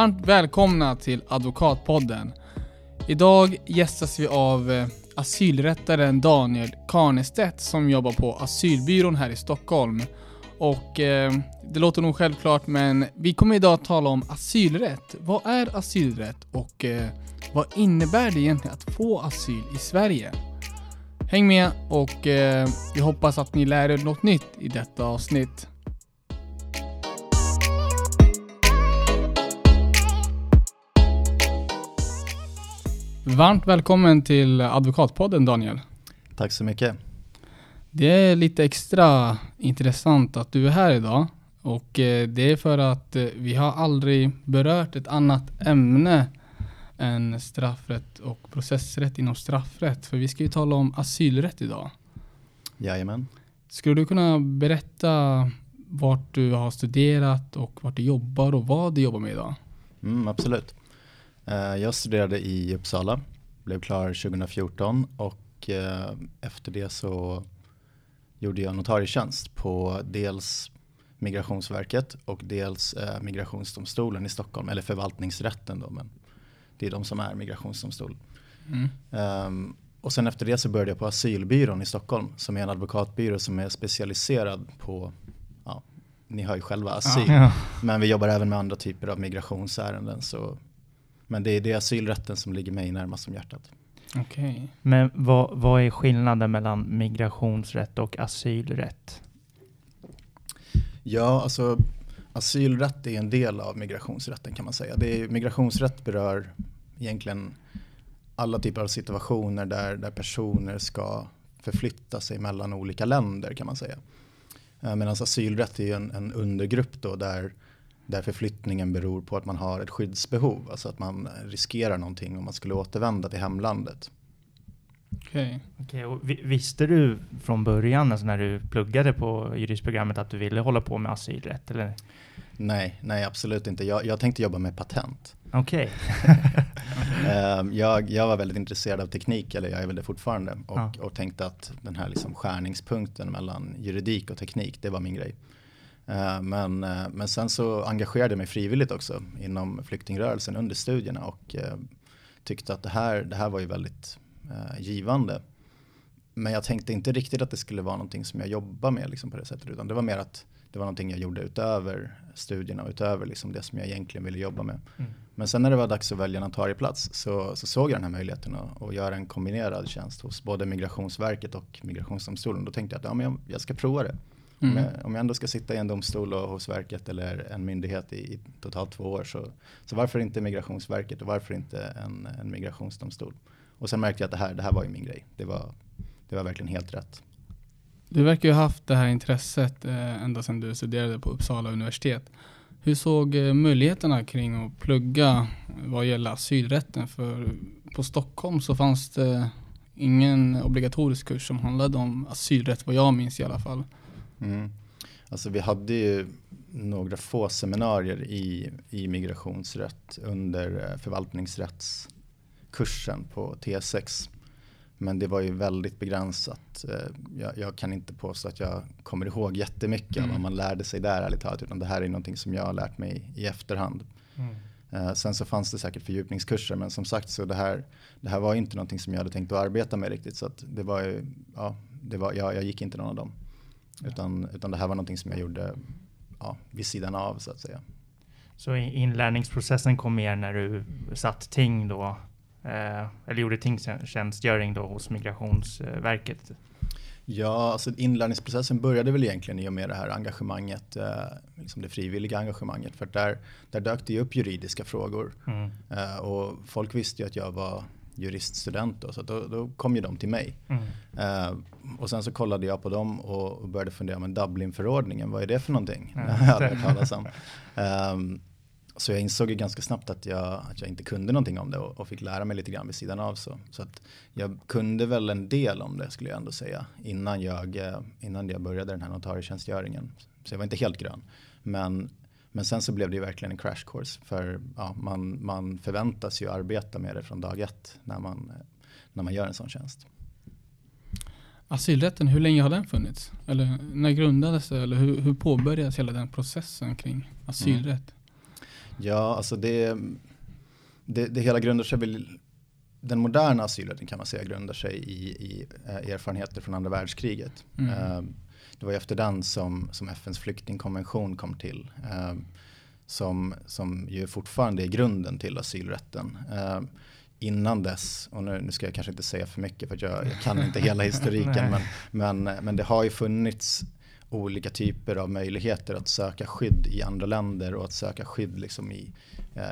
Varmt välkomna till Advokatpodden. Idag gästas vi av eh, asylrättaren Daniel Karnestedt som jobbar på asylbyrån här i Stockholm. Och eh, det låter nog självklart men vi kommer idag att tala om asylrätt. Vad är asylrätt och eh, vad innebär det egentligen att få asyl i Sverige? Häng med och eh, vi hoppas att ni lär er något nytt i detta avsnitt. Varmt välkommen till Advokatpodden Daniel. Tack så mycket. Det är lite extra intressant att du är här idag och eh, det är för att eh, vi har aldrig berört ett annat ämne än straffrätt och processrätt inom straffrätt. För vi ska ju tala om asylrätt idag. Jajamän. Skulle du kunna berätta vart du har studerat och vart du jobbar och vad du jobbar med idag? Mm, absolut. Eh, jag studerade i Uppsala, blev klar 2014 och eh, efter det så gjorde jag notarietjänst på dels Migrationsverket och dels eh, Migrationsdomstolen i Stockholm, eller förvaltningsrätten då, men det är de som är migrationsdomstol. Mm. Um, och sen efter det så började jag på asylbyrån i Stockholm som är en advokatbyrå som är specialiserad på, ja, ni hör ju själva asyl, ja, ja. men vi jobbar även med andra typer av migrationsärenden. Så, men det är, det asylrätten som ligger mig närmast om hjärtat. Okay. Men vad, vad är skillnaden mellan migrationsrätt och asylrätt? Ja, alltså asylrätt är en del av migrationsrätten kan man säga. Det är, migrationsrätt berör egentligen alla typer av situationer där, där personer ska förflytta sig mellan olika länder kan man säga. Eh, Medan asylrätt är en, en undergrupp då där, där förflyttningen beror på att man har ett skyddsbehov. Alltså att man riskerar någonting om man skulle återvända till hemlandet. Okej. Okay. Okay, visste du från början, alltså när du pluggade på juristprogrammet, att du ville hålla på med asylrätt? Eller? Nej, nej absolut inte. Jag, jag tänkte jobba med patent. Okej. Okay. Ehm, jag, jag var väldigt intresserad av teknik, eller jag är väl det fortfarande, och, ja. och tänkte att den här liksom skärningspunkten mellan juridik och teknik, det var min grej. Ehm, men, eh, men sen så engagerade jag mig frivilligt också inom flyktingrörelsen under studierna och eh, tyckte att det här, det här var ju väldigt eh, givande. Men jag tänkte inte riktigt att det skulle vara någonting som jag jobbar med liksom på det sättet, utan det var mer att det var någonting jag gjorde utöver studierna och utöver liksom det som jag egentligen ville jobba med. Mm. Men sen när det var dags att välja notarieplats så, så såg jag den här möjligheten att, att, göra en kombinerad tjänst hos både Migrationsverket och Migrationsdomstolen. Då tänkte jag att ja, men jag, jag ska prova det. Mm. Om, jag, om, jag, ändå ska sitta i en domstol och hos verket eller en myndighet i, i totalt två år så, så varför inte Migrationsverket och varför inte en, en migrationsdomstol? Och sen märkte jag att det här, det här var ju min grej. Det var, det var verkligen helt rätt. Du verkar ju ha haft det här intresset eh, ända sedan du studerade på Uppsala universitet. Hur såg eh, möjligheterna kring att plugga vad gäller asylrätten? För på Stockholm så fanns det ingen obligatorisk kurs som handlade om asylrätt vad jag minns i alla fall. Mm. Alltså vi hade ju några få seminarier i, i migrationsrätt under eh, förvaltningsrättskursen på T6. Men det var ju väldigt begränsat. Eh, jag, jag, kan inte påstå att jag kommer ihåg jättemycket mm. av vad man lärde sig där ärligt talat. Utan det här är någonting som jag har lärt mig i efterhand. Mm. Uh, sen så fanns det säkert fördjupningskurser men som sagt så det här, det här var inte någonting som jag hade tänkt att arbeta med riktigt. Så det var ju, ja, det var, jag, jag gick inte någon av dem. Utan, utan det här var någonting som jag gjorde ja, vid sidan av så att säga. Så inlärningsprocessen kom mer när du satt ting då Eh, eller gjorde tingtjänstgöring då hos Migrationsverket? Ja, alltså inlärningsprocessen började väl egentligen i och med det här engagemanget, eh, liksom det frivilliga engagemanget. För där, där dök det ju upp juridiska frågor. Mm. Eh, och folk visste ju att jag var juriststudent då, så då, då kom ju de till mig. Mm. Eh, och sen så kollade jag på dem och, började fundera, men Dublinförordningen, vad är det för någonting? Mm. jag hade hört talas om. Um, så jag insåg ju ganska snabbt att jag, att jag inte kunde någonting om det och, och, fick lära mig lite grann vid sidan av. Så, så att jag kunde väl en del om det skulle jag ändå säga innan jag, eh, innan jag började den här notarietjänstgöringen. Så jag var inte helt grön. Men, men sen så blev det ju verkligen en crash course för ja, man, man förväntas ju arbeta med det från dag ett när man, när man gör en sån tjänst. Asylrätten, hur länge har den funnits? Eller när grundades det? Eller hur, hur påbörjades hela den processen kring asylrätt? Mm. Ja, alltså det, det, det hela grundar sig väl den moderna asylrätten kan man säga grundar sig i, i eh, erfarenheter från andra världskriget. Mm. Eh, det var efter den som, som FNs flyktingkonvention kom till. Eh, som, som ju fortfarande är grunden till asylrätten. Innan dess, och nu, nu ska jag kanske inte säga för mycket för jag, jag kan inte hela historiken, men, men, men det har ju funnits olika typer av möjligheter att söka skydd i andra länder och att söka skydd liksom i,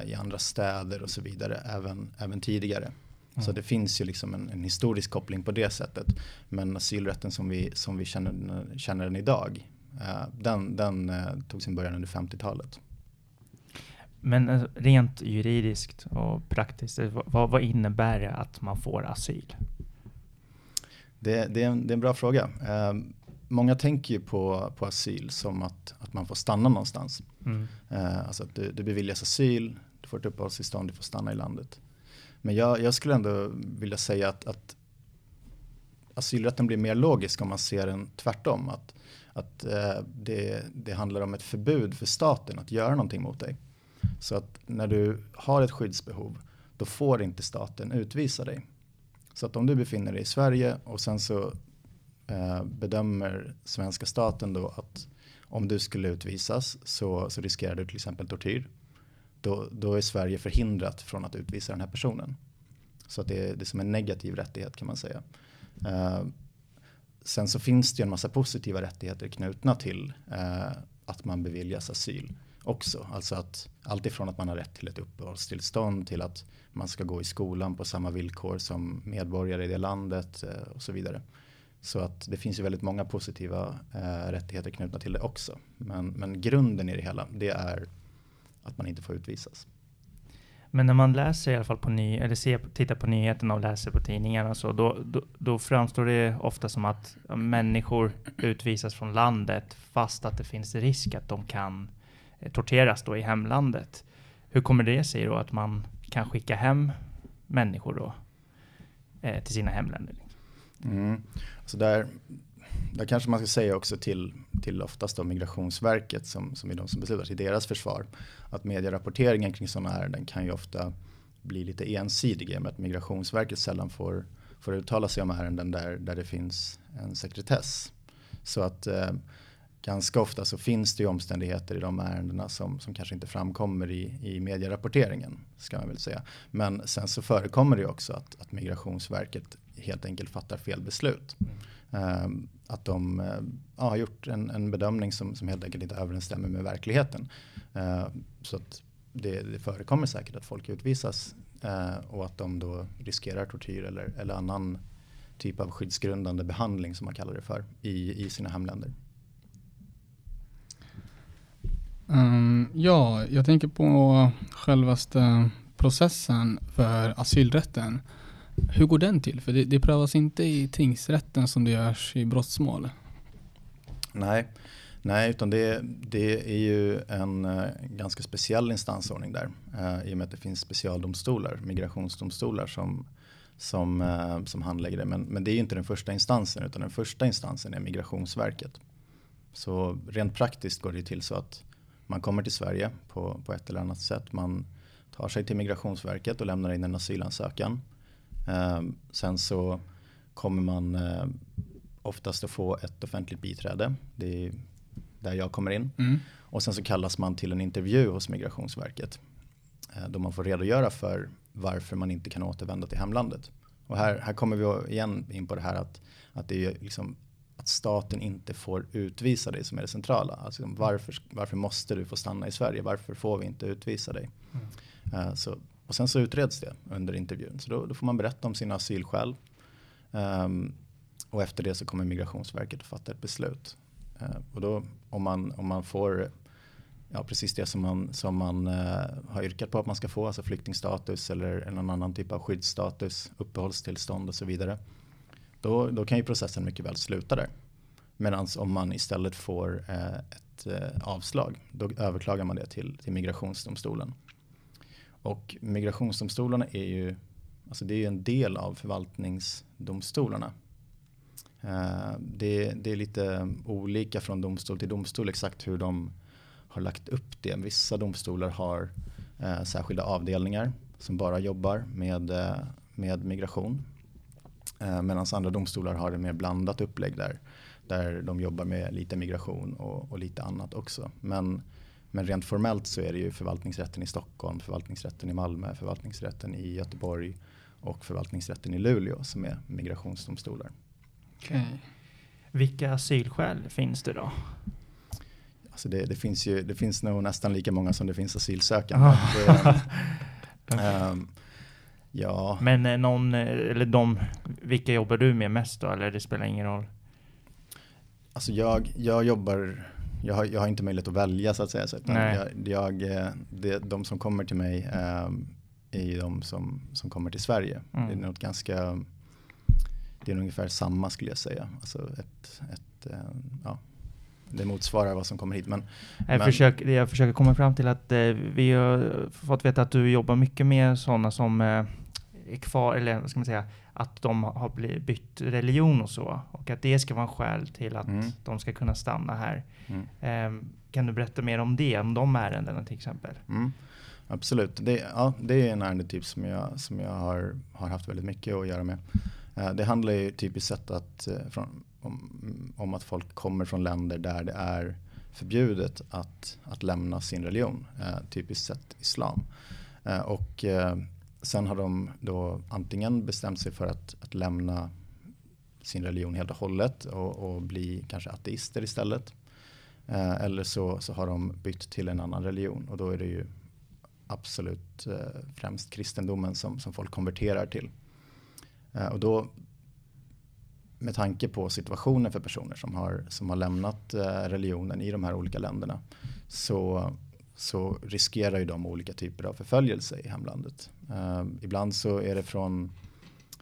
i andra städer och så vidare även, även tidigare. Mm. Så det finns ju liksom en, en, historisk koppling på det sättet. Men asylrätten som vi, som vi känner, känner den idag, eh, den, den eh, tog sin början under 50-talet. Men eh, rent juridiskt och praktiskt, vad, vad innebär det att man får asyl? Det, det, är, en, det är en bra fråga. Eh, många tänker ju på, på asyl som att, att man får stanna någonstans. Mm. Eh, alltså att du, du beviljas asyl, du får ett uppehållstillstånd, du får stanna i landet. Men jag, jag skulle ändå vilja säga att, att asylrätten blir mer logisk om man ser den tvärtom. Att, att eh, det, det handlar om ett förbud för staten att göra någonting mot dig. Så att när du har ett skyddsbehov, då får inte staten utvisa dig. Så att om du befinner dig i Sverige och sen så eh, bedömer svenska staten då att om du skulle utvisas så, så riskerar du till exempel tortyr då, då är Sverige förhindrat från att utvisa den här personen. Så att det, är, det är som en negativ rättighet kan man säga. Eh, sen så finns det ju en massa positiva rättigheter knutna till eh, att man beviljas asyl också. Alltså att allt ifrån att man har rätt till ett uppehållstillstånd till att man ska gå i skolan på samma villkor som medborgare i det landet eh, och så vidare. Så att det finns ju väldigt många positiva eh, rättigheter knutna till det också. Men, men grunden i det hela, det är att man inte får utvisas. Men när man läser i alla fall på ny, eller ser, tittar på nyheterna och läser på tidningarna så, då, då, då framstår det ofta som att människor utvisas från landet fast att det finns risk att de kan eh, torteras då i hemlandet. Hur kommer det sig då att man kan skicka hem människor då eh, till sina hemländer? Mm. Så där, där kanske man ska säga också till, till oftast då Migrationsverket som, som är de som beslutar till deras försvar. Att medierapporteringen kring sådana ärenden kan ju ofta bli lite ensidig i och med att Migrationsverket sällan får, får uttala sig om ärenden där, där det finns en sekretess. Så att eh, ganska ofta så finns det ju omständigheter i de ärendena som, som kanske inte framkommer i, i medierapporteringen. Ska man väl säga. Men sen så förekommer det ju också att, att Migrationsverket helt enkelt fattar fel beslut. Mm. Ehm, att de eh, ja, har gjort en, en, bedömning som, som helt enkelt inte överensstämmer med verkligheten. Eh, så att det, det förekommer säkert att folk utvisas eh, och att de då riskerar tortyr eller, eller annan typ av skyddsgrundande behandling som man kallar det för i, i sina hemländer. Um, ja, jag tänker på självaste processen för asylrätten. Hur går den till? För det, det prövas inte i tingsrätten som det görs i brottsmål. Nej, Nej utan det, det är ju en uh, ganska speciell instansordning där. Uh, I och med att det finns specialdomstolar, migrationsdomstolar som, som, uh, som handlägger det. Men, men det är ju inte den första instansen utan den första instansen är Migrationsverket. Så rent praktiskt går det till så att man kommer till Sverige på, på ett eller annat sätt. Man tar sig till Migrationsverket och lämnar in en asylansökan. Eh, sen så kommer man eh, oftast att få ett offentligt biträde. Det är där jag kommer in. Mm. Och sen så kallas man till en intervju hos Migrationsverket. Eh, då man får redogöra för varför man inte kan återvända till hemlandet. Och här, här kommer vi igen in på det här att, att det är liksom att staten inte får utvisa dig som är det centrala. Alltså varför, varför måste du få stanna i Sverige? Varför får vi inte utvisa dig? Mm. Uh, så och sen så utreds det under intervjun. Så då, då får man berätta om sina asylskäl. Um, och efter det så kommer Migrationsverket att fatta ett beslut. Uh, och då om man, om man får ja, precis det som man, som man uh, har yrkat på att man ska få, alltså flyktingstatus eller någon annan typ av skyddsstatus, uppehållstillstånd och så vidare. Då, då kan ju processen mycket väl sluta där. Medan om man istället får uh, ett avslag, då överklagar man det till, till migrationsdomstolen. Och migrationsdomstolarna är ju, alltså det är en del av förvaltningsdomstolarna. Eh, det, det, är lite olika från domstol till domstol exakt hur de har lagt upp det. Vissa domstolar har eh, särskilda avdelningar som bara jobbar med, eh, med migration. Medan andra domstolar har ett mer blandat upplägg där, där de jobbar med lite migration och, och lite annat också. Men, men rent formellt så är det ju förvaltningsrätten i Stockholm, förvaltningsrätten i Malmö, förvaltningsrätten i Göteborg och förvaltningsrätten i Luleå som är migrationsdomstolar. Okay. Vilka asylskäl finns det då? Alltså det, det, finns ju, det finns nog nästan lika många som det finns asylsökande. det, um, ja. Men eh, någon, eh, eller de, vilka jobbar du med mest då? Eller det spelar ingen roll? Alltså jag, jag jobbar, jag har, jag har inte möjlighet att välja så att säga. Så jag, jag, eh, det, de som kommer till mig um, är ju de som, som kommer till Sverige. Mm. Det är något ganska, det är ungefär samma skulle jag säga. Alltså ett, ett, ja, det motsvarar vad som kommer hit. Men, jag, men... Försöker, jag försöker komma fram till att eh, vi har fått veta att du jobbar mycket med sådana som eh, är kvar, eller vad ska man säga, att de har blivit, bytt religion och så. Och att det ska vara en skäl till att mm. de ska kunna stanna här. Mm. Eh, kan du berätta mer om det, om de ärendena till exempel? Mm. Absolut, det, ja, det är en ärendetyp som jag, som jag har, har haft väldigt mycket att göra med. Eh, det handlar ju typiskt sett att, eh, från, om, om, att folk kommer från länder där det är förbjudet att, att lämna sin religion, eh, typiskt sett islam. Eh, och eh, sen har de då antingen bestämt sig för att, att lämna sin religion helt och hållet och, och bli kanske ateister istället. Eh, eller så, så har de bytt till en annan religion och då är det ju absolut eh, främst kristendomen som, som folk konverterar till. Eh, och då med tanke på situationen för personer som har, som har lämnat eh, religionen i de här olika länderna så, så riskerar ju de olika typer av förföljelse i hemlandet. Eh, ibland så är det från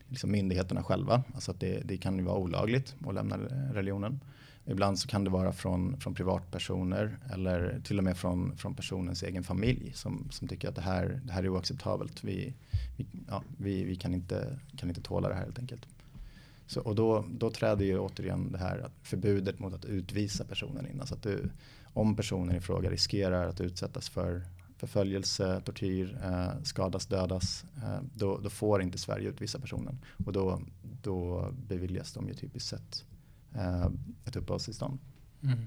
liksom myndigheterna själva, alltså att det, det kan ju vara olagligt att lämna religionen. Ibland så kan det vara från, från privatpersoner eller till och med från, från personens egen familj som, som tycker att det här, det här är oacceptabelt. Vi, vi, ja, vi, vi kan, inte, kan inte tåla det här helt enkelt. Så, och då, då träder ju återigen det här förbudet mot att utvisa personen in. Alltså att du, om personen i fråga riskerar att utsättas för förföljelse, tortyr, eh, skadas, dödas, eh, då, då, får inte Sverige utvisa personen. Och då, då beviljas de ju typiskt sett eh, ett uppehållstillstånd. Mm.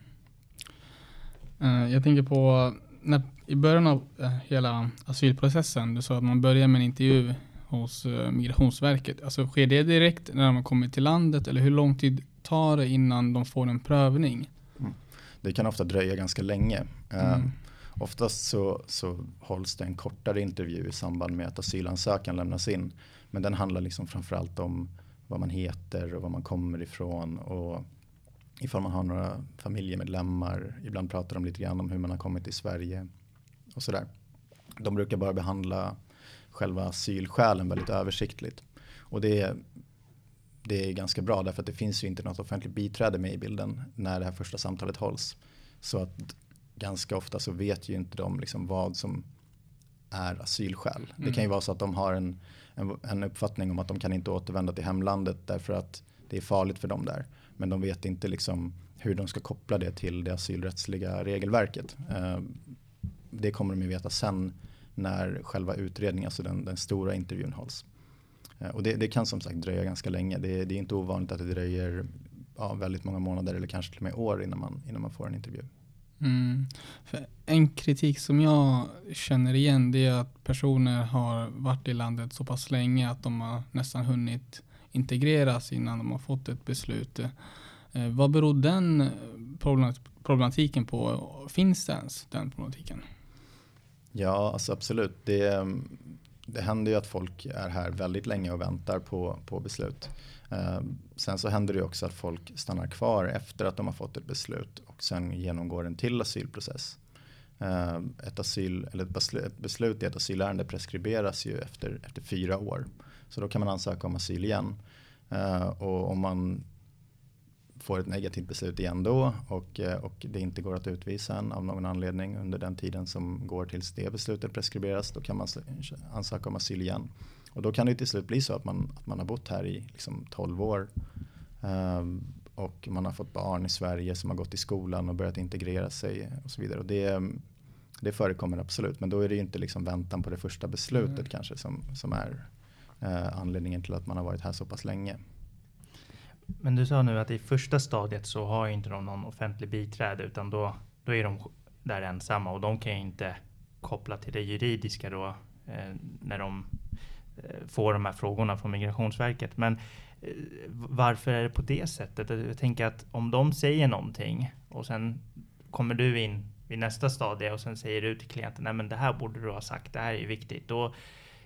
Uh, jag tänker på när, i början av uh, hela asylprocessen, du sa att man börjar med en intervju hos uh, Migrationsverket. Alltså sker det direkt när de har kommit till landet eller hur lång tid tar det innan de får en prövning? Mm. Det kan ofta dröja ganska länge. Mm. Uh, oftast så, så hålls det en kortare intervju i samband med att asylansökan lämnas in. Men den handlar liksom framförallt om vad man heter och var man kommer ifrån och ifall man har några familjemedlemmar. Ibland pratar de lite grann om hur man har kommit till Sverige och sådär. De brukar bara behandla själva asylskälen väldigt översiktligt. Och det är, det är ganska bra därför att det finns ju inte något offentligt biträde med i bilden när det här första samtalet hålls. Så att ganska ofta så vet ju inte de liksom vad som är asylskäl. Mm. Det kan ju vara så att de har en, en, en, uppfattning om att de kan inte återvända till hemlandet därför att det är farligt för dem där. Men de vet inte liksom hur de ska koppla det till det asylrättsliga regelverket. Eh, det kommer de ju veta sen när själva utredningen, alltså den, den stora intervjun hålls. Eh, och det, det, kan som sagt dröja ganska länge. Det, det är inte ovanligt att det dröjer ja, väldigt många månader eller kanske till och med år innan man, innan man får en intervju. Mm. en kritik som jag känner igen det är att personer har varit i landet så pass länge att de har nästan hunnit integreras innan de har fått ett beslut. Eh, vad beror den problematiken på? Finns det ens den problematiken? Ja, alltså absolut. Det, det händer ju att folk är här väldigt länge och väntar på, på beslut. Eh, sen så händer det också att folk stannar kvar efter att de har fått ett beslut och sen genomgår en till asylprocess. Eh, ett, asyl, eller ett, beslut, ett beslut i ett asylärende preskriberas ju efter, efter fyra år. Så då kan man ansöka om asyl igen. Eh, och om man får ett negativt beslut igen då och, eh, och det inte går att utvisa en av någon anledning under den tiden som går tills det beslutet preskriberas, då kan man ansöka om asyl igen. Och då kan det till slut bli så att man, att man har bott här i liksom 12 år um, och man har fått barn i Sverige som har gått i skolan och börjat integrera sig och så vidare. Och det, Det förekommer absolut, men då är det ju inte liksom väntan på det första beslutet mm. kanske som, som är eh, anledningen till att man har varit här så pass länge. Men du sa nu att i första stadiet så har inte de någon offentlig biträde utan då, då är de där ensamma och de kan ju inte koppla till det juridiska då eh, när de eh, får de här frågorna från Migrationsverket. Men eh, varför är det på det sättet? Jag tänker att om de säger någonting och sen kommer du in vid nästa stadie och sen säger du till klienten, nej men det här borde du ha sagt, det här är ju viktigt. Då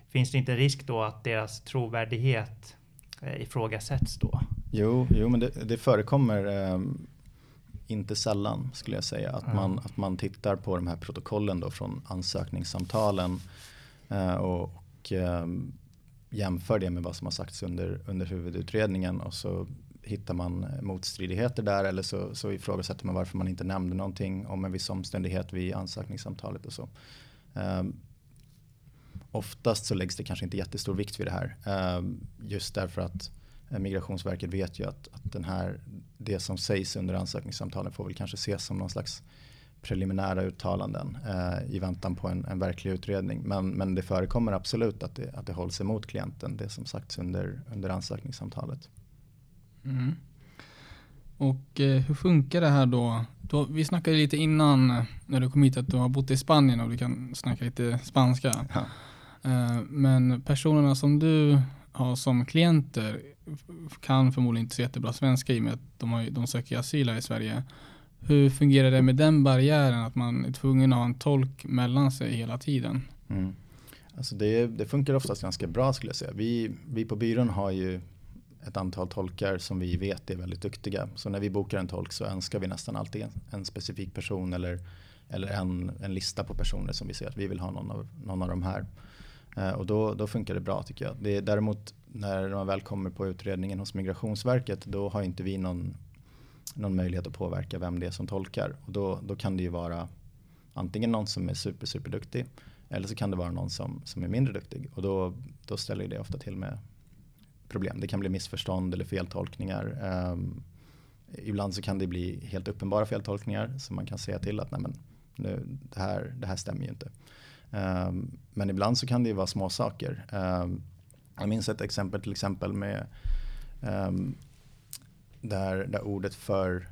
finns det inte risk då att deras trovärdighet eh, ifrågasätts då? Jo, jo men det, det förekommer eh, inte sällan skulle jag säga. Att, mm. man, att man tittar på de här protokollen då från ansökningssamtalen eh, och, och eh, jämför det med vad som har sagts under, under huvudutredningen och så hittar man motstridigheter där eller så, så ifrågasätter man varför man inte nämnde någonting om en viss omständighet vid ansökningssamtalet och så. Um, oftast så läggs det kanske inte jättestor vikt vid det här. Um, just därför att eh, Migrationsverket vet ju att, att den här, det som sägs under ansökningssamtalen får väl kanske ses som någon slags preliminära uttalanden eh, i väntan på en, en verklig utredning. Men, men det förekommer absolut att det, att det hålls emot klienten, det som sagts under, under ansökningssamtalet. Mm. Och eh, hur funkar det här då? då? Vi snackade lite innan eh, när du kom hit att du har bott i Spanien och du kan snacka lite spanska. Ja. Eh, men personerna som du ja, som klienter kan förmodligen inte så jättebra svenska i och med att de, har, de söker asyl här i Sverige. Hur fungerar det med den barriären att man är tvungen att ha en tolk mellan sig hela tiden? Mm. Alltså det, det, funkar oftast ganska bra skulle jag säga. Vi, vi på byrån har ju ett antal tolkar som vi vet är väldigt duktiga. Så när vi bokar en tolk så önskar vi nästan alltid en, en specifik person eller, eller en, en lista på personer som vi ser att vi vill ha någon av, någon av de här. Eh, och då, då funkar det bra tycker jag. Det är, däremot när man väl kommer på utredningen hos Migrationsverket då har inte vi någon, någon möjlighet att påverka vem det är som tolkar. Och då, då kan det ju vara antingen någon som är super, super duktig eller så kan det vara någon som, som är mindre duktig. Och då, då ställer det ofta till med problem. Det kan bli missförstånd eller feltolkningar. Um, ibland så kan det bli helt uppenbara feltolkningar som man kan säga till att nej men, nu, det, här, det här stämmer ju inte. Ehm, men ibland så kan det ju vara små saker. Ehm, jag minns ett exempel till exempel med ehm, där, där ordet för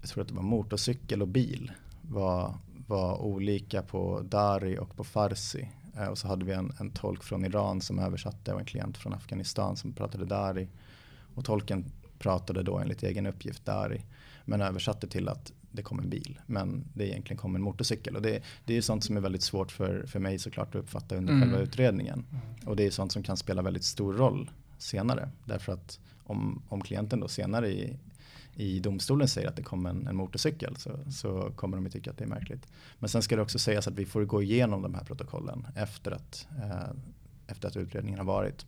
jag tror att det var motorcykel och bil var, var olika på dari och på farsi. Eh, och så hade vi en, en tolk från Iran som översatte och en klient från Afghanistan som pratade dari. Och tolken pratade då enligt egen uppgift dari. Men översatte till att det kom en bil. Men det egentligen kom en motorcykel. Och det, det är sånt som är väldigt svårt för, för mig såklart att uppfatta under mm. själva utredningen. Mm. Och det är sånt som kan spela väldigt stor roll senare. Därför att om, om klienten då senare i, i domstolen säger att det kom en, en motorcykel så, så kommer de att tycka att det är märkligt. Men sen ska det också sägas att vi får gå igenom de här protokollen efter att, eh, efter att utredningen har varit.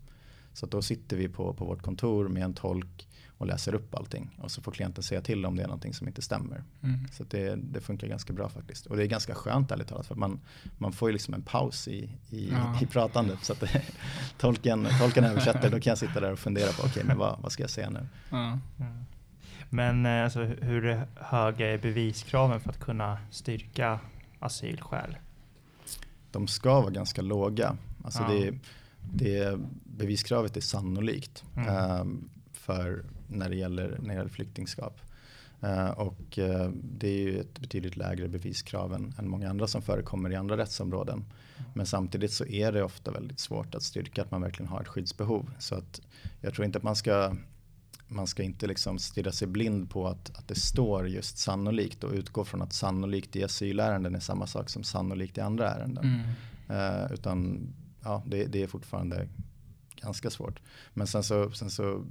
Så då sitter vi på, på vårt kontor med en tolk och läser upp allting. Och så får klienten säga till om det är någonting som inte stämmer. Mm. Så det, det, funkar ganska bra faktiskt. Och det är ganska skönt ärligt talat. För man, man får ju liksom en paus i, i, ja. i pratandet. Så att tolken, tolken översätter, då kan jag sitta där och fundera på okej, okay, men vad, vad ska jag säga nu? Ja. Men eh, alltså, hur höga är beviskraven för att kunna styrka asylskäl? De ska vara ganska låga. Alltså ja. det, det, beviskravet är sannolikt mm. um, för när det gäller, när det gäller flyktingskap. Uh, och uh, det är ju ett betydligt lägre beviskrav än, än många andra som förekommer i andra rättsområden. Mm. Men samtidigt så är det ofta väldigt svårt att styrka att man verkligen har ett skyddsbehov. Så att jag tror inte att man ska man ska inte liksom stirra sig blind på att, att det står just sannolikt och utgå från att sannolikt i asylärenden är samma sak som sannolikt i andra ärenden. Mm. Uh, utan ja, det, det, är fortfarande ganska svårt. Men sen så, sen så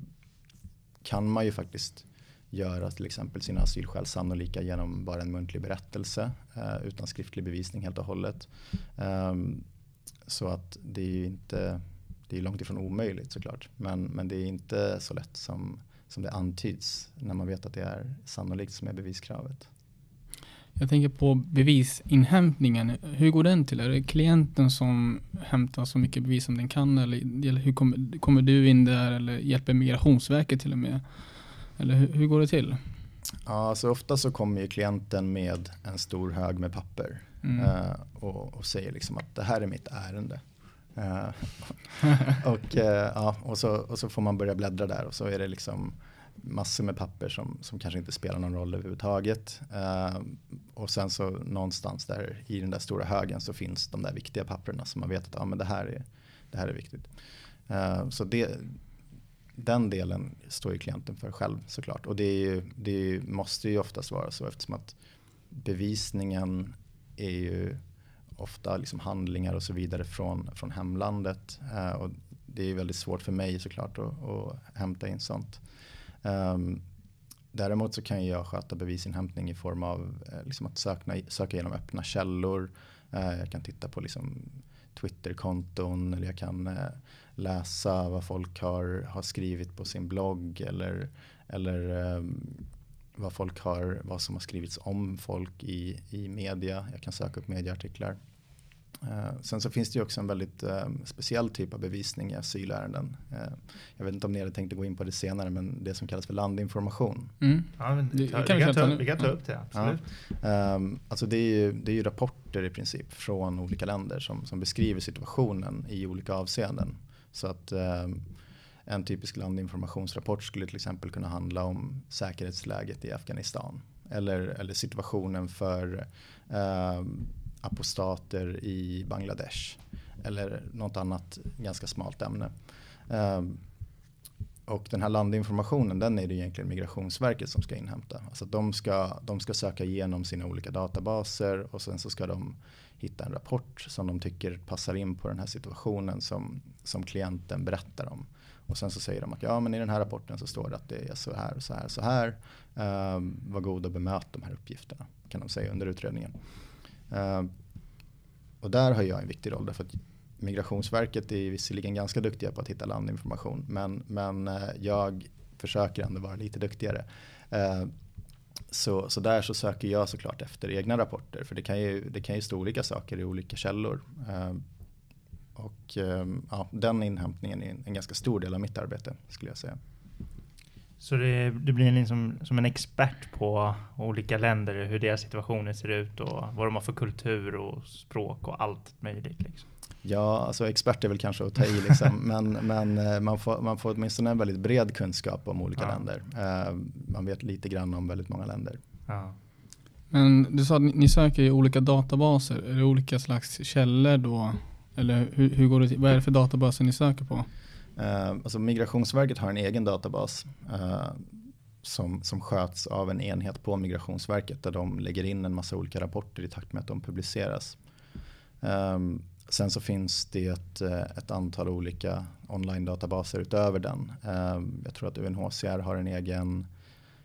kan man ju faktiskt göra till exempel sina asylskäl sannolika genom bara en muntlig berättelse eh, utan skriftlig bevisning helt och hållet. Um, så att det är ju inte det är långt ifrån omöjligt såklart. Men, men det är inte så lätt som, som det antyds när man vet att det är sannolikt som är beviskravet. Jag tänker på bevisinhämtningen. Hur går den till? Är det klienten som hämtar så mycket bevis som den kan? Eller, hur kommer, kommer du in där eller hjälper Migrationsverket till och med? Eller hur, hur går det till? Ja, alltså ofta så kommer ju klienten med en stor hög med papper mm. uh, och, och, säger liksom att det här är mitt ärende. Uh, och, uh, ja, och, så, och så får man börja bläddra där och så är det liksom massor med papper som, som kanske inte spelar någon roll överhuvudtaget. Uh, och sen så någonstans där i den där stora högen så finns de där viktiga papperna som man vet att ah, men det, här är, det här är viktigt. Uh, så det, den delen står ju klienten för själv såklart. Och det, är ju, det måste ju oftast vara så eftersom att bevisningen är ju ofta liksom handlingar och så vidare från, från hemlandet. Uh, och det är väldigt svårt för mig såklart att, att hämta in sånt. Um, däremot så kan jag sköta bevisinhämtning i form av eh, liksom att söka, söka igenom öppna källor. Uh, jag kan titta på liksom Twitterkonton eller jag kan uh, läsa vad folk har, har skrivit på sin blogg eller, eller um, vad folk har, vad som har skrivits om folk i, i media. Jag kan söka upp medieartiklar. Uh, sen så finns det ju också en väldigt uh, speciell typ av bevisning i asylärenden. Uh, jag vet inte om ni hade tänkt att gå in på det senare men det som kallas för landinformation. Mm. Ja, men, vi, kan vi, kan ta, vi kan ta upp det, absolut. Ja. Um, alltså det är, ju, det är ju rapporter i princip från olika länder som, som beskriver situationen i olika avseenden. Så att um, en typisk landinformationsrapport skulle till exempel kunna handla om säkerhetsläget i Afghanistan. Eller, eller situationen för um, apostater i Bangladesh. Eller något annat ganska smalt ämne. Ehm, och den här landinformationen den är det egentligen Migrationsverket som ska inhämta. Alltså de ska, de ska söka igenom sina olika databaser och sen så ska de hitta en rapport som de tycker passar in på den här situationen som, som klienten berättar om. Och sen så säger de att ja men i den här rapporten så står det att det är så här och så här och så här. Um, var god och bemöt de här uppgifterna kan de säga under utredningen. Uh, och där har jag en viktig roll därför att Migrationsverket är visserligen ganska duktiga på att hitta landinformation men, men uh, jag försöker ändå vara lite duktigare. Uh, så, så där så söker jag såklart efter egna rapporter för det kan ju, det kan ju stå olika saker i olika källor. och ja, den inhämtningen är en ganska stor del av mitt arbete skulle jag säga. Så det, det blir liksom, som en expert på olika länder, hur deras situationer ser ut och vad de har för kultur och språk och allt möjligt. Liksom. Ja, alltså expert är väl kanske att ta i liksom, men, men eh, man, får, man får åtminstone en väldigt bred kunskap om olika ja. länder. Uh, man vet lite grann om väldigt många länder. Ja. Men du sa att ni söker i olika databaser. Är det olika slags källor då? Eller hur, hur går det till? Vad är det för databaser ni söker på? Eh, alltså Migrationsverket har en egen databas eh, som, som sköts av en enhet på Migrationsverket där de lägger in en massa olika rapporter i takt med att de publiceras. Eh, sen så finns det ett, eh, ett antal olika online-databaser utöver den. Ehm, jag tror att UNHCR har en egen,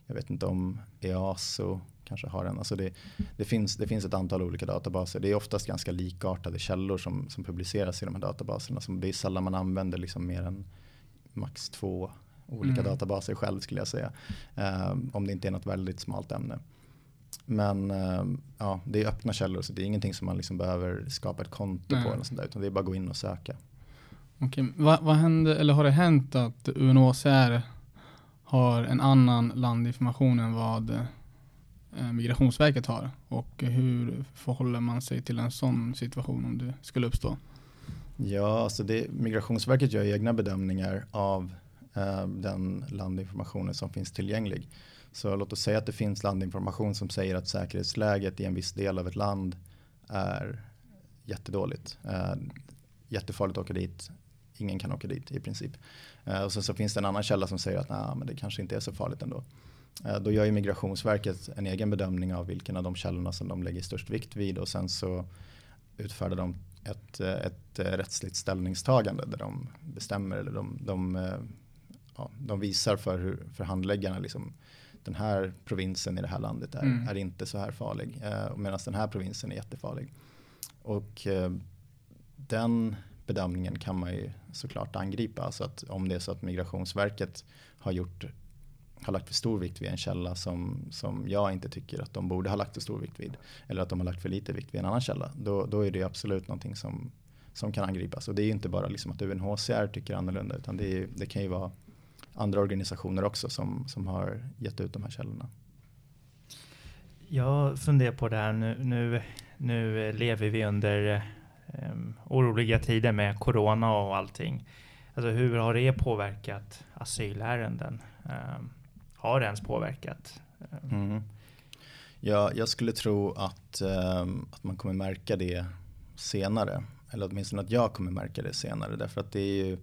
jag vet inte om EASO kanske har en. Alltså det, det, finns, det finns ett antal olika databaser. Det är oftast ganska likartade källor som, som publiceras i de här databaserna. Som det är sällan man använder liksom mer än max två olika mm. databaser själv skulle jag säga. Um, om det inte är något väldigt smalt ämne. Men um, ja, det är öppna källor så det är ingenting som man liksom behöver skapa ett konto Nej. på. Eller sånt där, utan det är bara att gå in och söka. Okej, vad, vad hände, eller har det hänt att UNHCR har en annan landinformation än vad Eh, Eh, Migrationsverket har och hur förhåller man sig till en sån situation om det skulle uppstå? Ja, alltså det, Migrationsverket gör egna bedömningar av eh, den landinformationen som finns tillgänglig. Så låt oss säga att det finns landinformation som säger att säkerhetsläget i en viss del av ett land är jättedåligt. Eh, jättefarligt att åka dit. Ingen kan åka dit i princip. Eh, och sen så finns det en annan källa som säger att nah, men det kanske inte är så farligt ändå. Eh, då gör ju Migrationsverket en egen bedömning av vilken av de källorna som de lägger störst vikt vid och sen så utfärdar de ett, eh, ett eh, rättsligt ställningstagande där de bestämmer eller de, de, ja, de visar för, hur, för handläggarna liksom, den här provinsen i det här landet är, mm. är inte så här farlig medan den här provinsen är jättefarlig. Och den bedömningen kan man ju såklart angripa. Alltså att om det är så att Migrationsverket har gjort har lagt för stor vikt vid en källa som, som jag inte tycker att de borde ha lagt för stor vikt vid. Eller att de har lagt för lite vikt vid en annan källa. Då, då är det absolut någonting som, som kan angripas. Och det är ju inte bara liksom att UNHCR tycker annorlunda utan det, är, det kan ju vara andra organisationer också som, som har gett ut de här källorna. Jag funderar på det här nu. nu nu lever vi under um, oroliga tider med corona och allting. Alltså hur har det påverkat asylärenden? Um, har det ens påverkat? Mm. Ja, jag skulle tro att, um, att man kommer märka det senare. Eller åtminstone att jag kommer märka det senare. Därför att det är ju,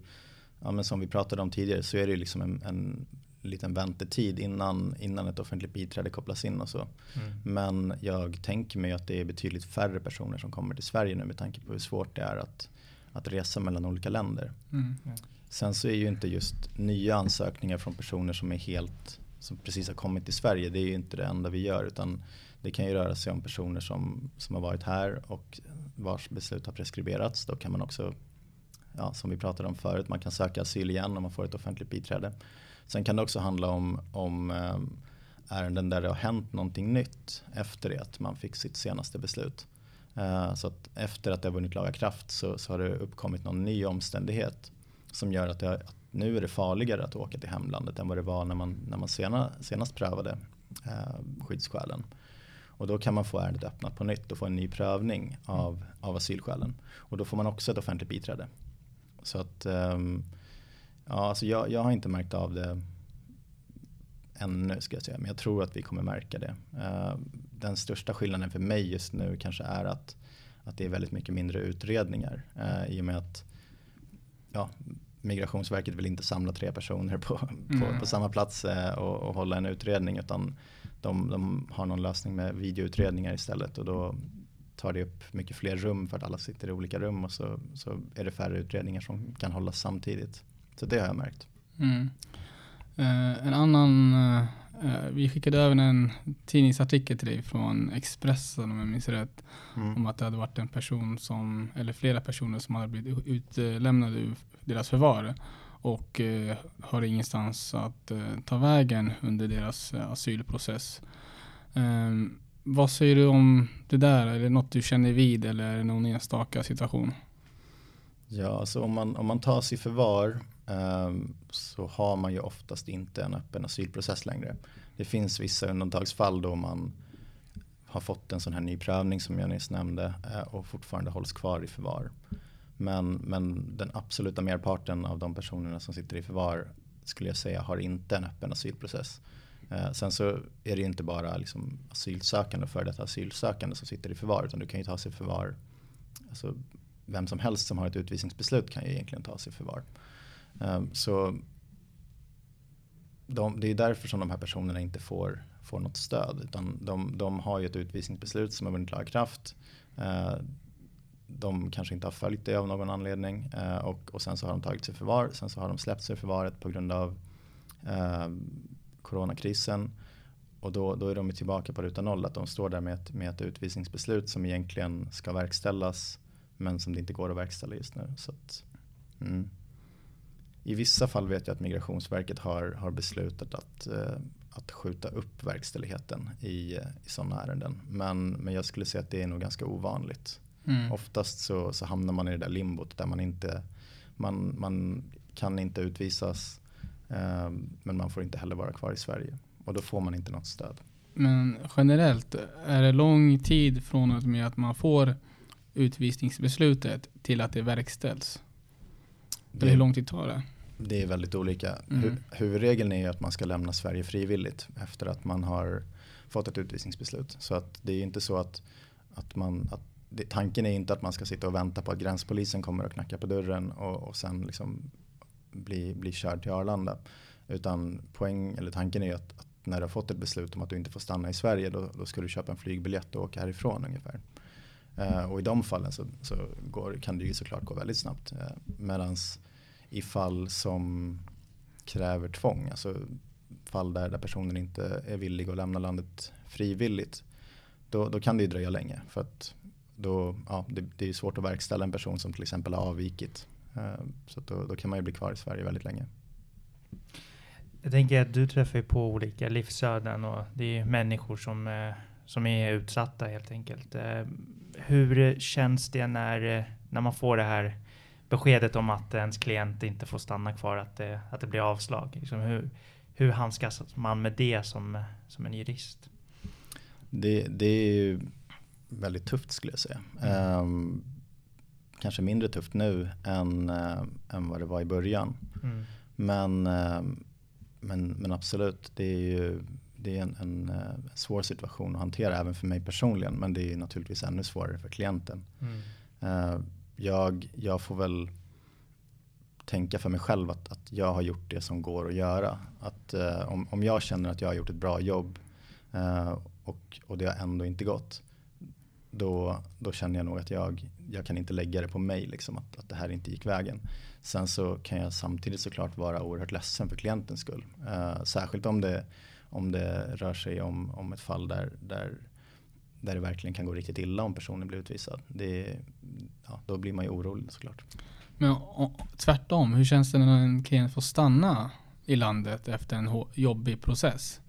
ja, men som vi pratade om tidigare, så är det ju liksom en, en liten väntetid innan, innan ett offentligt biträde kopplas in och så. Mm. Men jag tänker mig att det är betydligt färre personer som kommer till Sverige nu med tanke på hur svårt det är att, att resa mellan olika länder. Mm. Sen så är ju inte just nya ansökningar från personer som är helt som precis har kommit till Sverige, det är ju inte det enda vi gör utan det kan ju röra sig om personer som, som har varit här och vars beslut har preskriberats. Då kan man också, ja, som vi pratade om förut, man kan söka asyl igen om man får ett offentligt biträde. Sen kan det också handla om, om eh, ärenden där det har hänt någonting nytt efter det att man fick sitt senaste beslut. Eh, så att efter att det har vunnit laga kraft så, så har det uppkommit någon ny omständighet som gör att, det, att, nu är det farligare att åka till hemlandet än vad det var när man, när man sena, senast prövade eh, skyddsskälen. Och då kan man få ärendet öppnat på nytt och få en ny prövning av, av asylskälen. Och då får man också ett offentligt biträde. Så att um, ja, alltså jag, jag har inte märkt av det ännu ska jag säga. Men jag tror att vi kommer märka det. Uh, den största skillnaden för mig just nu kanske är att, att det är väldigt mycket mindre utredningar. Uh, I och med att ja, Migrationsverket vill inte samla tre personer på, på, mm. på samma plats uh, och, och hålla en utredning. Utan de, de har någon lösning med videoutredningar istället och då tar det upp mycket fler rum för att alla sitter i olika rum och så, så är det färre utredningar som kan hållas samtidigt. Så det har jag märkt. Mm. Eh, en annan, eh, vi skickade över en tidningsartikel till dig från Expressen om jag minns rätt. Mm. Om att det hade varit en person som, eller flera personer som hade blivit utlämnade ur deras förvar och eh, har ingenstans att eh, ta vägen under deras eh, asylprocess. Ehm, vad säger du om det där? Är det något du känner vid eller är det någon enstaka situation? Ja, så om man, om man tas i förvar ehm, så har man ju oftast inte en öppen asylprocess längre. Det finns vissa undantagsfall då man har fått en sån här ny prövning som jag nyss nämnde eh, och fortfarande hålls kvar i förvar. Men, men den absoluta merparten av de personerna som sitter i förvar skulle jag säga har inte en öppen asylprocess. Eh, sen så är det inte bara liksom asylsökande och före detta asylsökande som sitter i förvar utan du kan ju ta sig i förvar. Alltså, vem som helst som har ett utvisningsbeslut kan ju egentligen ta sig i förvar. Eh, så de, det är därför som de här personerna inte får, får något stöd. Utan de, de har ju ett utvisningsbeslut som har vunnit laga kraft. Eh, de kanske inte har följt det av någon anledning eh, och, och sen så har de tagit sig förvar. Sen så har de släppt sig förvaret på grund av eh, coronakrisen. Och då, då är de tillbaka på ruta noll. Att de står där med ett, med ett utvisningsbeslut som egentligen ska verkställas men som det inte går att verkställa just nu. Så att, mm. I vissa fall vet jag att Migrationsverket har, har beslutat att, eh, att skjuta upp verkställigheten i, i sådana ärenden. Men, men jag skulle säga att det är nog ganska ovanligt. Mm. Oftast så, så hamnar man i det där limbot där man inte man, man kan inte utvisas eh, men man får inte heller vara kvar i Sverige och då får man inte något stöd. Men generellt, är det lång tid från och med att man får utvisningsbeslutet till att det verkställs? Det, hur lång tid tar det? Det är väldigt olika. Mm. huvudregeln är att man ska lämna Sverige frivilligt efter att man har fått ett utvisningsbeslut. Så att det är inte så att, att, man, att det, tanken är inte att man ska sitta och vänta på att gränspolisen kommer och knackar på dörren och, och sen liksom bli, bli körd till Arlanda. Utan poäng, eller tanken är att, att, när du har fått ett beslut om att du inte får stanna i Sverige då, då ska du köpa en flygbiljett och åka härifrån ungefär. Uh, och i de fallen så, så går, kan det ju såklart gå väldigt snabbt. Uh, medans i fall som kräver tvång, alltså fall där, där personen inte är villig att lämna landet frivilligt, då, då kan det ju dröja länge. För att då, ja, det, det är svårt att verkställa en person som till exempel har avvikit. Eh, så då, då kan man ju bli kvar i Sverige väldigt länge. Jag tänker att du träffar ju på olika livsöden och det är människor som, eh, som är utsatta helt enkelt. Eh, hur känns det när, när man får det här beskedet om att ens klient inte får stanna kvar, att det, att det blir avslag? Liksom hur, hur handskas man med det som, som en jurist? Det, det är ju väldigt tufft skulle jag säga. Mm. Um, kanske mindre tufft nu än, äh, än vad det var i början. Mm. Men, äh, men, men absolut, det är ju det är en, en, en, eh, svår situation att hantera även för mig personligen. Men det är naturligtvis ännu svårare för klienten. Mm. Uh, jag, jag får väl tänka för mig själv att, att jag har gjort det som går att göra. Att, uh, om, om jag känner att jag har gjort ett bra jobb och, och det har ändå inte gått. Då, då känner jag nog att jag, jag kan inte lägga det på mig, liksom, att, att det här inte gick vägen. Sen så kan jag samtidigt såklart vara oerhört ledsen för klientens skull. Uh, särskilt om det, om det rör sig om, om ett fall där, där, där det verkligen kan gå riktigt illa om personen blir utvisad. Det, ja, då blir man ju orolig såklart. Men och, tvärtom, hur känns det när en klient får stanna i landet efter en jobbig process?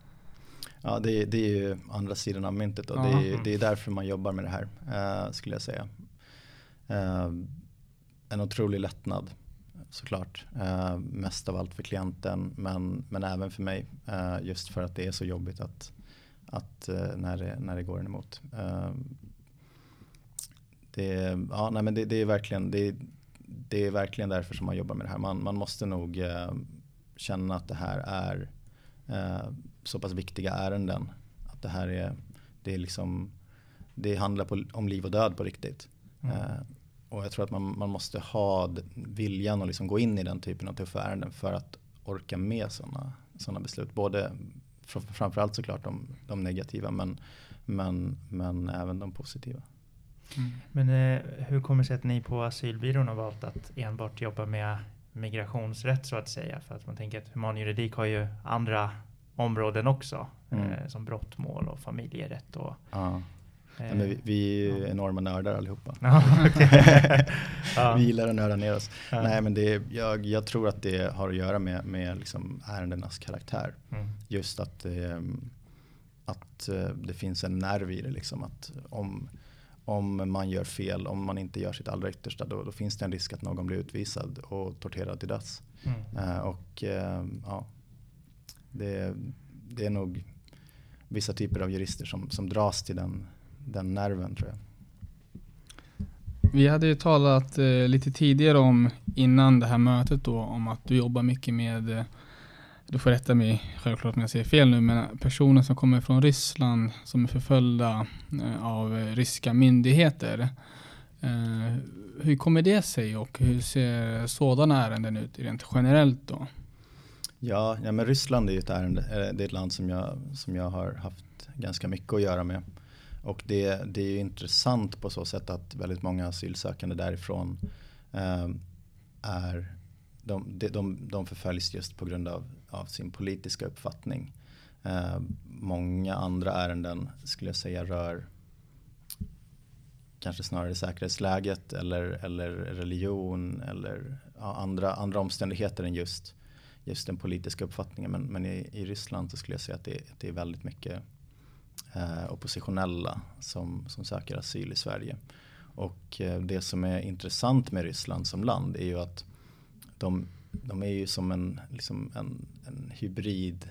Ja, det, det är ju andra sidan av myntet och det är, det är därför man jobbar med det här, uh, skulle jag säga. Uh, en otrolig lättnad såklart. Uh, mest av allt för klienten men, men även för mig. Uh, just för att det är så jobbigt att, att uh, när, det, när det går en emot. det, ja, nej, men det, det, är verkligen, det, det är verkligen därför som man jobbar med det här. Man, man måste nog känna att det här är så pass viktiga ärenden. Att det här är, det är liksom, det handlar på, om liv och död på riktigt. Mm. Och jag tror att man, man måste ha viljan att liksom gå in i den typen av tuffa ärenden för att orka med sådana såna beslut. Både framförallt såklart de, de negativa men, men, men även de positiva. Mm. Men eh, hur kommer det sig att ni på asylbyrån har valt att enbart jobba med migrationsrätt så att säga? För att man tänker att humanjuridik har ju andra områden också. Mm. Eh, som brottmål och familjerätt och ja. Ja, men vi, vi är ju enorma nördar allihopa. Ja, vi gillar att nörda ner oss. Nej, men det, jag, jag tror att det har att göra med, med liksom ärendenas karaktär. Mm. Just att, eh, att eh, det finns en nerv i det. Liksom, att om, om man gör fel, om man inte gör sitt allra yttersta, då, då finns det en risk att någon blir utvisad och torterad till döds. Mm. Och uh, ja, det, det är nog vissa typer av jurister som, som dras till den den nerven tror jag. Vi hade ju talat eh, lite tidigare om innan det här mötet då om att du jobbar mycket med, eh, du får rätta mig självklart om jag säger fel nu, men personer som kommer från Ryssland som är förföljda eh, av ryska myndigheter. Eh, hur kommer det sig och hur ser sådana ärenden ut rent generellt då? Ja, ja men Ryssland är ju ett ärende, det är ett land som jag, som jag har haft ganska mycket att göra med. Och det, det är intressant på så sätt att väldigt många asylsökande därifrån eh, är de, de, de förföljs just på grund av, av sin politiska uppfattning. Eh, många andra ärenden skulle jag säga rör kanske snarare säkerhetsläget eller, eller religion eller ja, andra, andra omständigheter än just, just den politiska uppfattningen. Men, men i, i Ryssland så skulle jag säga att det, det är väldigt mycket eh, oppositionella som, som söker asyl i Sverige. Och eh, det som är intressant med Ryssland som land är ju att de, de är ju som en, liksom en, en hybrid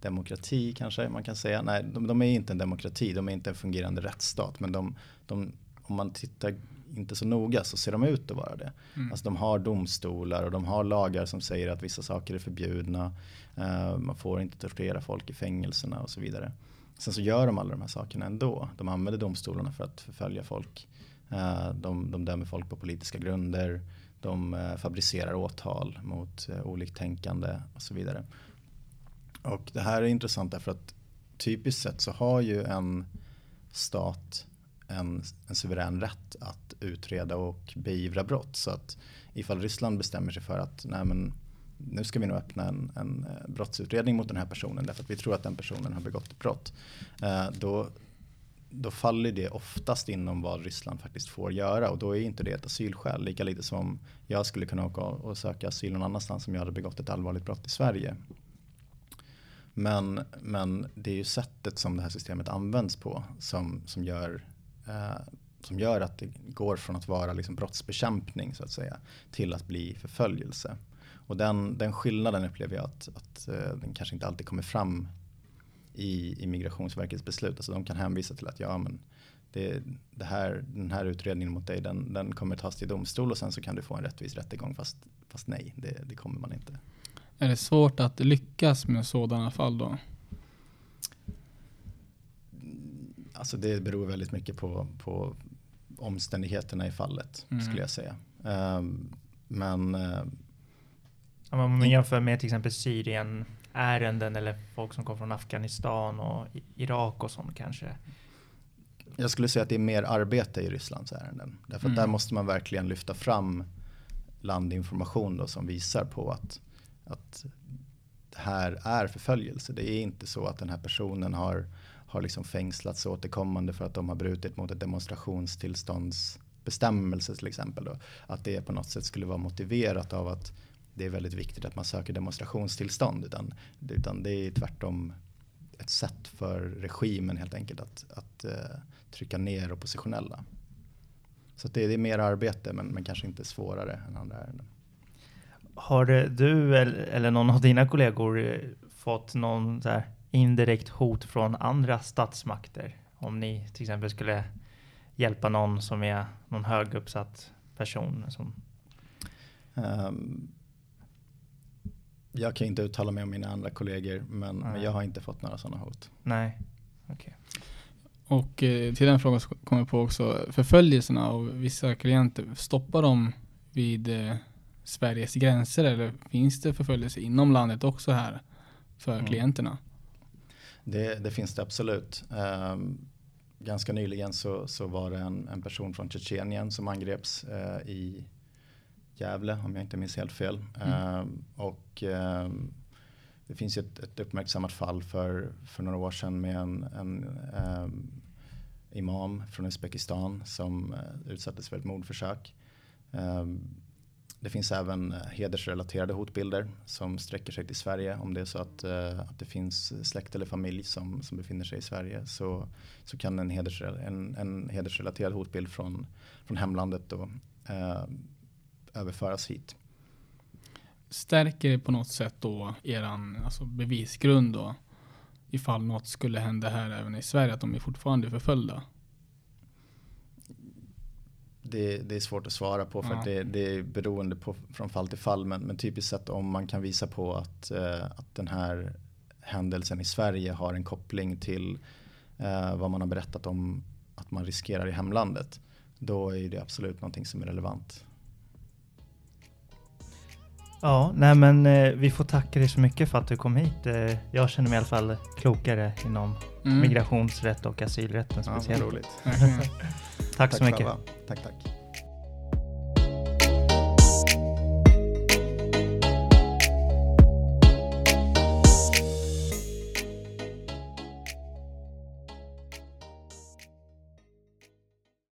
demokrati kanske man kan säga. Nej, de, de, är inte en demokrati, de är inte en fungerande rättsstat. Men de, de, om man tittar inte så noga så ser de ut att vara det. Mm. Alltså de har domstolar och de har lagar som säger att vissa saker är förbjudna. Uh, man får inte tortera folk i fängelserna och så vidare. Sen så gör de alla de här sakerna ändå. De använder domstolarna för att förfölja folk. Eh, de, de dömer folk på politiska grunder. De eh, fabricerar åtal mot oliktänkande och så vidare. Och det här är intressant därför att typiskt sett så har ju en stat en, en suverän rätt att utreda och beivra brott. Så att ifall Ryssland bestämmer sig för att nej men, nu ska vi nog öppna en, en eh, brottsutredning mot den här personen därför att vi tror att den personen har begått ett brott. Eh, då, då faller det oftast inom vad Ryssland faktiskt får göra och då är inte det ett asylskäl. Lika lite som jag skulle kunna åka och söka asyl någon annanstans om jag hade begått ett allvarligt brott i Sverige. Men, men det är ju sättet som det här systemet används på som, som, gör, eh, som gör att det går från att vara liksom brottsbekämpning så att säga till att bli förföljelse. Och den, den skillnaden upplever jag att, att eh, den kanske inte alltid kommer fram i, i Migrationsverkets beslut. Alltså de kan hänvisa till att ja, men det, det här, den här utredningen mot dig den, den kommer tas till domstol och sen så kan du få en rättvis rättegång fast, fast nej, det, det kommer man inte. Är det svårt att lyckas med sådana fall då? Alltså det beror väldigt mycket på, på omständigheterna i fallet mm. skulle jag säga. Um, men uh, om man jämför med till exempel Syrien ärenden eller folk som kommer från Afghanistan och Irak och sånt kanske. Jag skulle säga att det är mer arbete i Rysslands ärenden. Därför mm. att där måste man verkligen lyfta fram landinformation då som visar på att, att det här är förföljelse. Det är inte så att den här personen har, har liksom fängslats återkommande för att de har brutit mot ett demonstrationstillståndsbestämmelse till exempel. Då. Att det på något sätt skulle vara motiverat av att det är väldigt viktigt att man söker demonstrationstillstånd. Utan, utan det är tvärtom ett sätt för regimen helt enkelt att, att uh, trycka ner oppositionella. Så det, det, är mer arbete men, men kanske inte svårare än andra ärenden. Har du eller någon av dina kollegor fått någon indirekt hot från andra statsmakter? Om ni till exempel skulle hjälpa någon som är någon höguppsatt person? Som... Um, jag kan inte uttala mig om mina andra kollegor men, men jag har inte fått några sådana hot. Nej, okej. Okay. Och eh, till den frågan kommer jag på också förföljelserna av vissa klienter. Stoppar de vid eh, Sveriges gränser eller finns det förföljelse inom landet också här för mm. klienterna? Det, det, finns det absolut. Um, ganska nyligen så, så var det en, en person från Tjetjenien som angreps uh, i Gävle om jag inte minns helt fel. Mm. Um, och um, det finns ett, ett uppmärksammat fall för, för några år sedan med en, en um, imam från Uzbekistan som uh, utsattes för ett mordförsök det finns även eh, hedersrelaterade hotbilder som sträcker sig till Sverige. Om det är så att, eh, att det finns släkt eller familj som, som befinner sig i Sverige så, så kan en, heders, en, en hedersrelaterad hotbild från, från hemlandet då, eh, överföras hit. Stärker det på något sätt då eran alltså bevisgrund då? Ifall något skulle hända här även i Sverige, att de är fortfarande förföljda? Det, det är svårt att svara på för ja. att det, det, är beroende på, från fall till fall. Men, men typiskt sett om man kan visa på att, eh, att den här händelsen i Sverige har en koppling till eh, vad man har berättat om att man riskerar i hemlandet. Då är det absolut någonting som är relevant. Ja, nej men eh, vi får tacka dig så mycket för att du kom hit. Eh, jag känner mig i alla fall klokare inom mm. migrationsrätt och asylrätten speciellt. Ja, roligt. tack, tack så mycket. Tack, tack.